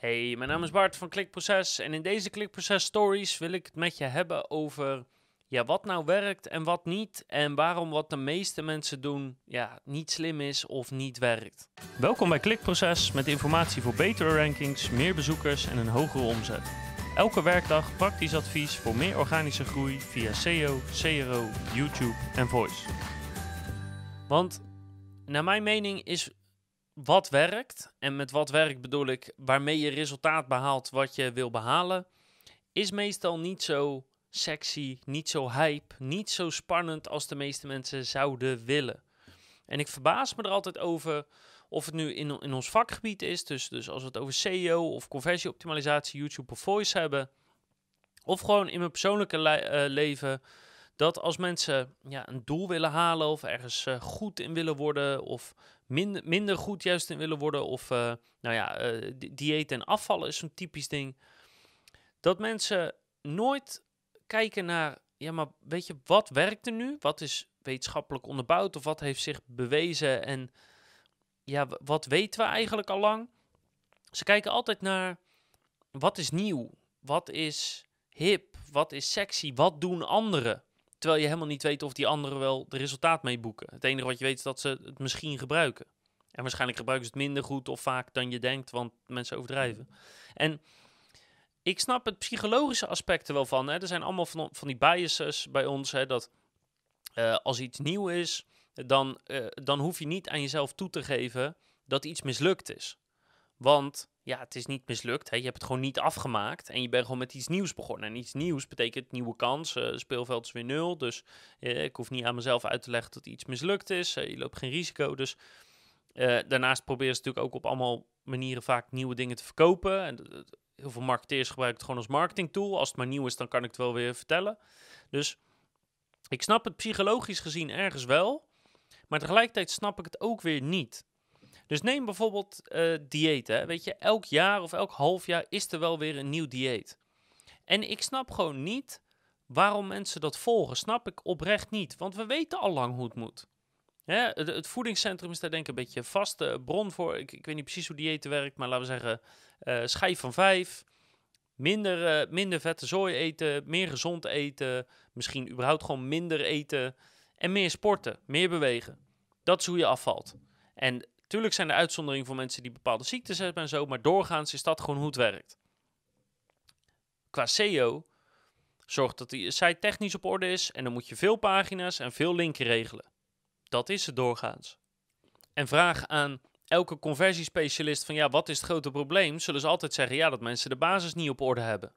Hey, mijn naam is Bart van Klikproces en in deze Klikproces Stories wil ik het met je hebben over ja, wat nou werkt en wat niet en waarom wat de meeste mensen doen ja, niet slim is of niet werkt. Welkom bij Klikproces met informatie voor betere rankings, meer bezoekers en een hogere omzet. Elke werkdag praktisch advies voor meer organische groei via SEO, CRO, YouTube en Voice. Want naar mijn mening is wat werkt, en met wat werkt bedoel ik waarmee je resultaat behaalt wat je wil behalen, is meestal niet zo sexy, niet zo hype, niet zo spannend als de meeste mensen zouden willen. En ik verbaas me er altijd over of het nu in, in ons vakgebied is, dus, dus als we het over SEO of conversieoptimalisatie, YouTube of Voice hebben, of gewoon in mijn persoonlijke uh, leven, dat als mensen ja, een doel willen halen of ergens uh, goed in willen worden of minder, goed juist in willen worden of uh, nou ja, uh, dieet en afvallen is zo'n typisch ding, dat mensen nooit kijken naar, ja maar weet je, wat werkt er nu? Wat is wetenschappelijk onderbouwd of wat heeft zich bewezen en ja, wat weten we eigenlijk al lang? Ze kijken altijd naar, wat is nieuw? Wat is hip? Wat is sexy? Wat doen anderen? Terwijl je helemaal niet weet of die anderen wel de resultaat mee boeken. Het enige wat je weet is dat ze het misschien gebruiken. En waarschijnlijk gebruiken ze het minder goed of vaak dan je denkt, want mensen overdrijven. En ik snap het psychologische aspect er wel van. Hè. Er zijn allemaal van, van die biases bij ons. Hè, dat uh, als iets nieuw is, dan, uh, dan hoef je niet aan jezelf toe te geven dat iets mislukt is. Want ja, het is niet mislukt. Hè. Je hebt het gewoon niet afgemaakt en je bent gewoon met iets nieuws begonnen. En iets nieuws betekent nieuwe kans. Uh, speelveld is weer nul. Dus uh, ik hoef niet aan mezelf uit te leggen dat iets mislukt is. Uh, je loopt geen risico. Dus daarnaast proberen ze natuurlijk ook op allemaal manieren vaak nieuwe dingen te verkopen. En heel veel marketeers gebruiken het gewoon als marketing tool. Als het maar nieuw is, dan kan ik het wel weer vertellen. Dus ik snap het psychologisch gezien ergens wel. Maar tegelijkertijd snap ik het ook weer niet. Dus neem bijvoorbeeld uh, diëten. Weet je, elk jaar of elk half jaar is er wel weer een nieuw dieet. En ik snap gewoon niet waarom mensen dat volgen. Snap ik oprecht niet. Want we weten al lang hoe het moet. Het, voedingscentrum is daar denk ik een beetje vaste bron voor. Ik, ik weet niet precies hoe diëten werkt, maar laten we zeggen uh, schijf van vijf. Minder, minder vette zooi eten, meer gezond eten. Misschien überhaupt gewoon minder eten. En meer sporten, meer bewegen. Dat is hoe je afvalt. En Tuurlijk zijn er uitzonderingen voor mensen die bepaalde ziektes hebben en zo, maar doorgaans is dat gewoon hoe het werkt. Qua SEO zorgt dat die site technisch op orde is en dan moet je veel pagina's en veel linken regelen. Dat is het doorgaans. En vraag aan elke conversiespecialist van ja, wat is het grote probleem? Zullen ze altijd zeggen ja, dat mensen de basis niet op orde hebben.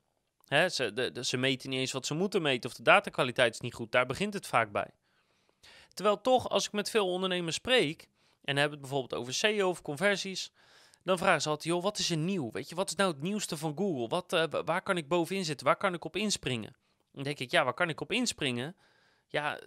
Ze, ze meten niet eens wat ze moeten meten of de datakwaliteit is niet goed. Daar begint het vaak bij. Terwijl toch, als ik met veel ondernemers spreek, en hebben het bijvoorbeeld over SEO of conversies, dan vragen ze altijd, joh, wat is er nieuw? Weet je, wat is nou het nieuwste van Google? Wat, uh, waar kan ik bovenin zitten? Waar kan ik op inspringen? Dan denk ik, ja, waar kan ik op inspringen? Ja,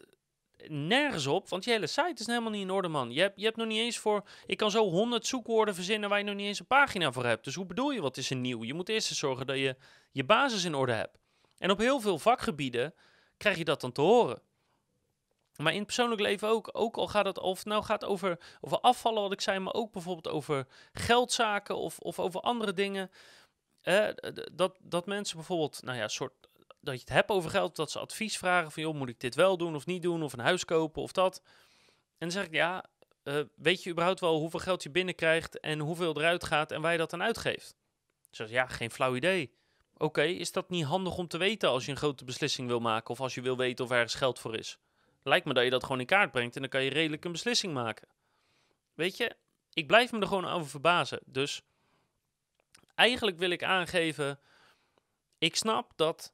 nergens op, want je hele site is helemaal niet in orde, man. Je hebt, je hebt nog niet eens voor... Ik kan zo honderd zoekwoorden verzinnen waar je nog niet eens een pagina voor hebt. Dus hoe bedoel je, wat is er nieuw? Je moet eerst eens zorgen dat je je basis in orde hebt. En op heel veel vakgebieden krijg je dat dan te horen. Maar in het persoonlijk leven ook. Ook al gaat het of nou gaat over, over afvallen, wat ik zei, maar ook bijvoorbeeld over geldzaken of, of over andere dingen. Eh, dat, dat mensen bijvoorbeeld, nou ja, soort, dat je het hebt over geld, dat ze advies vragen van, joh, moet ik dit wel doen of niet doen, of een huis kopen of dat. En dan zeg ik, ja, uh, weet je überhaupt wel hoeveel geld je binnenkrijgt en hoeveel eruit gaat en waar je dat aan uitgeeft? Zeg ja, geen flauw idee. Oké, is dat niet handig om te weten als je een grote beslissing wil maken of als je wil weten of ergens geld voor is? Lijkt me dat je dat gewoon in kaart brengt en dan kan je redelijk een beslissing maken. Weet je, ik blijf me er gewoon over verbazen. Dus eigenlijk wil ik aangeven, ik snap dat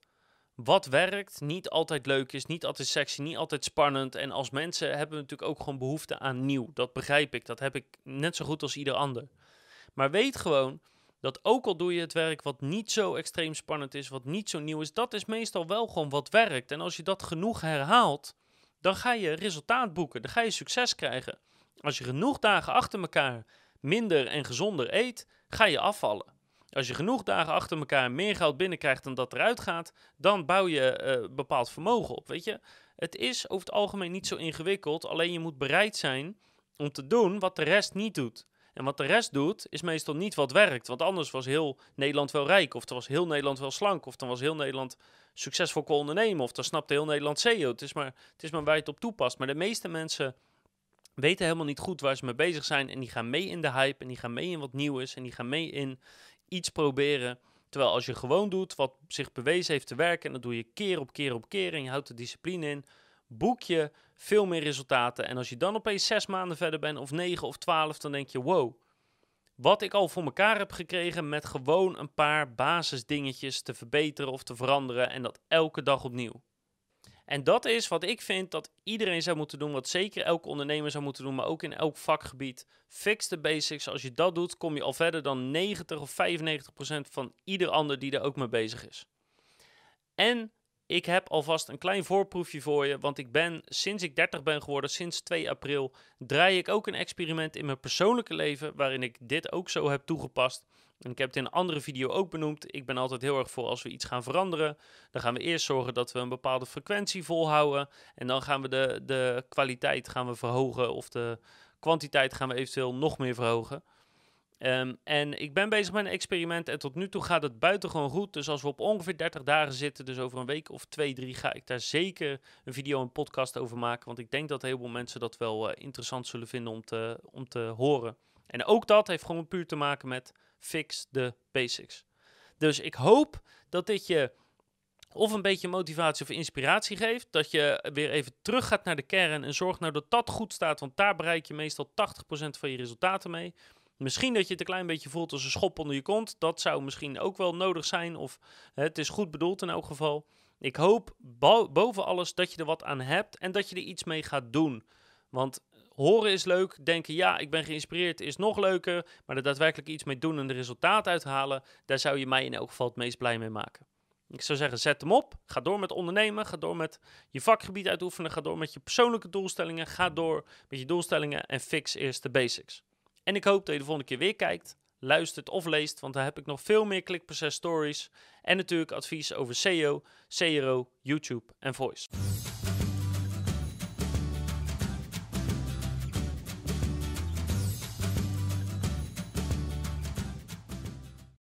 wat werkt niet altijd leuk is, niet altijd sexy, niet altijd spannend. En als mensen hebben we natuurlijk ook gewoon behoefte aan nieuw. Dat begrijp ik, dat heb ik net zo goed als ieder ander. Maar weet gewoon dat ook al doe je het werk wat niet zo extreem spannend is, wat niet zo nieuw is, dat is meestal wel gewoon wat werkt. En als je dat genoeg herhaalt, dan ga je resultaat boeken. Dan ga je succes krijgen. Als je genoeg dagen achter elkaar minder en gezonder eet, ga je afvallen. Als je genoeg dagen achter elkaar meer geld binnenkrijgt dan dat eruit gaat, dan bouw je uh, bepaald vermogen op. Weet je, het is over het algemeen niet zo ingewikkeld. Alleen je moet bereid zijn om te doen wat de rest niet doet. En wat de rest doet, is meestal niet wat werkt. Want anders was heel Nederland wel rijk, of dan was heel Nederland wel slank, of dan was heel Nederland succesvol kon ondernemen, of dan snapte heel Nederland SEO. Het is, maar, het is maar waar je het op toepast. Maar de meeste mensen weten helemaal niet goed waar ze mee bezig zijn. En die gaan mee in de hype, en die gaan mee in wat nieuw is, en die gaan mee in iets proberen. Terwijl als je gewoon doet wat zich bewezen heeft te werken, en dat doe je keer op keer op keer, en je houdt de discipline in, boek je veel meer resultaten. En als je dan opeens zes maanden verder bent, of negen of twaalf, dan denk je, wow, wat ik al voor elkaar heb gekregen met gewoon een paar basisdingetjes te verbeteren of te veranderen en dat elke dag opnieuw. En dat is wat ik vind dat iedereen zou moeten doen, wat zeker elke ondernemer zou moeten doen, maar ook in elk vakgebied. Fix de basics. Als je dat doet, kom je al verder dan 90 of 95 procent van ieder ander die er ook mee bezig is. En ik heb alvast een klein voorproefje voor je, want ik ben sinds ik 30 ben geworden, sinds 2 april, draai ik ook een experiment in mijn persoonlijke leven waarin ik dit ook zo heb toegepast. En ik heb het in een andere video ook benoemd. Ik ben altijd heel erg voor als we iets gaan veranderen. Dan gaan we eerst zorgen dat we een bepaalde frequentie volhouden. En dan gaan we de, de kwaliteit gaan we verhogen of de kwantiteit gaan we eventueel nog meer verhogen. Um, en ik ben bezig met een experiment en tot nu toe gaat het buitengewoon goed. Dus als we op ongeveer 30 dagen zitten, dus over een week of twee, drie, ga ik daar zeker een video en podcast over maken. Want ik denk dat heel veel mensen dat wel uh, interessant zullen vinden om te, om te horen. En ook dat heeft gewoon puur te maken met fix the basics. Dus ik hoop dat dit je of een beetje motivatie of inspiratie geeft. Dat je weer even terug gaat naar de kern en zorgt nou dat dat goed staat. Want daar bereik je meestal 80% van je resultaten mee. Misschien dat je het een klein beetje voelt als een schop onder je kont. Dat zou misschien ook wel nodig zijn. Of het is goed bedoeld in elk geval. Ik hoop boven alles dat je er wat aan hebt en dat je er iets mee gaat doen. Want horen is leuk, denken ja, ik ben geïnspireerd is nog leuker. Maar er daadwerkelijk iets mee doen en de resultaat uithalen, daar zou je mij in elk geval het meest blij mee maken. Ik zou zeggen, zet hem op. Ga door met ondernemen. Ga door met je vakgebied uitoefenen. Ga door met je persoonlijke doelstellingen. Ga door met je doelstellingen en fix eerst de basics. En ik hoop dat je de volgende keer weer kijkt, luistert of leest, want daar heb ik nog veel meer klikproces stories en natuurlijk advies over SEO, CRO, YouTube en Voice.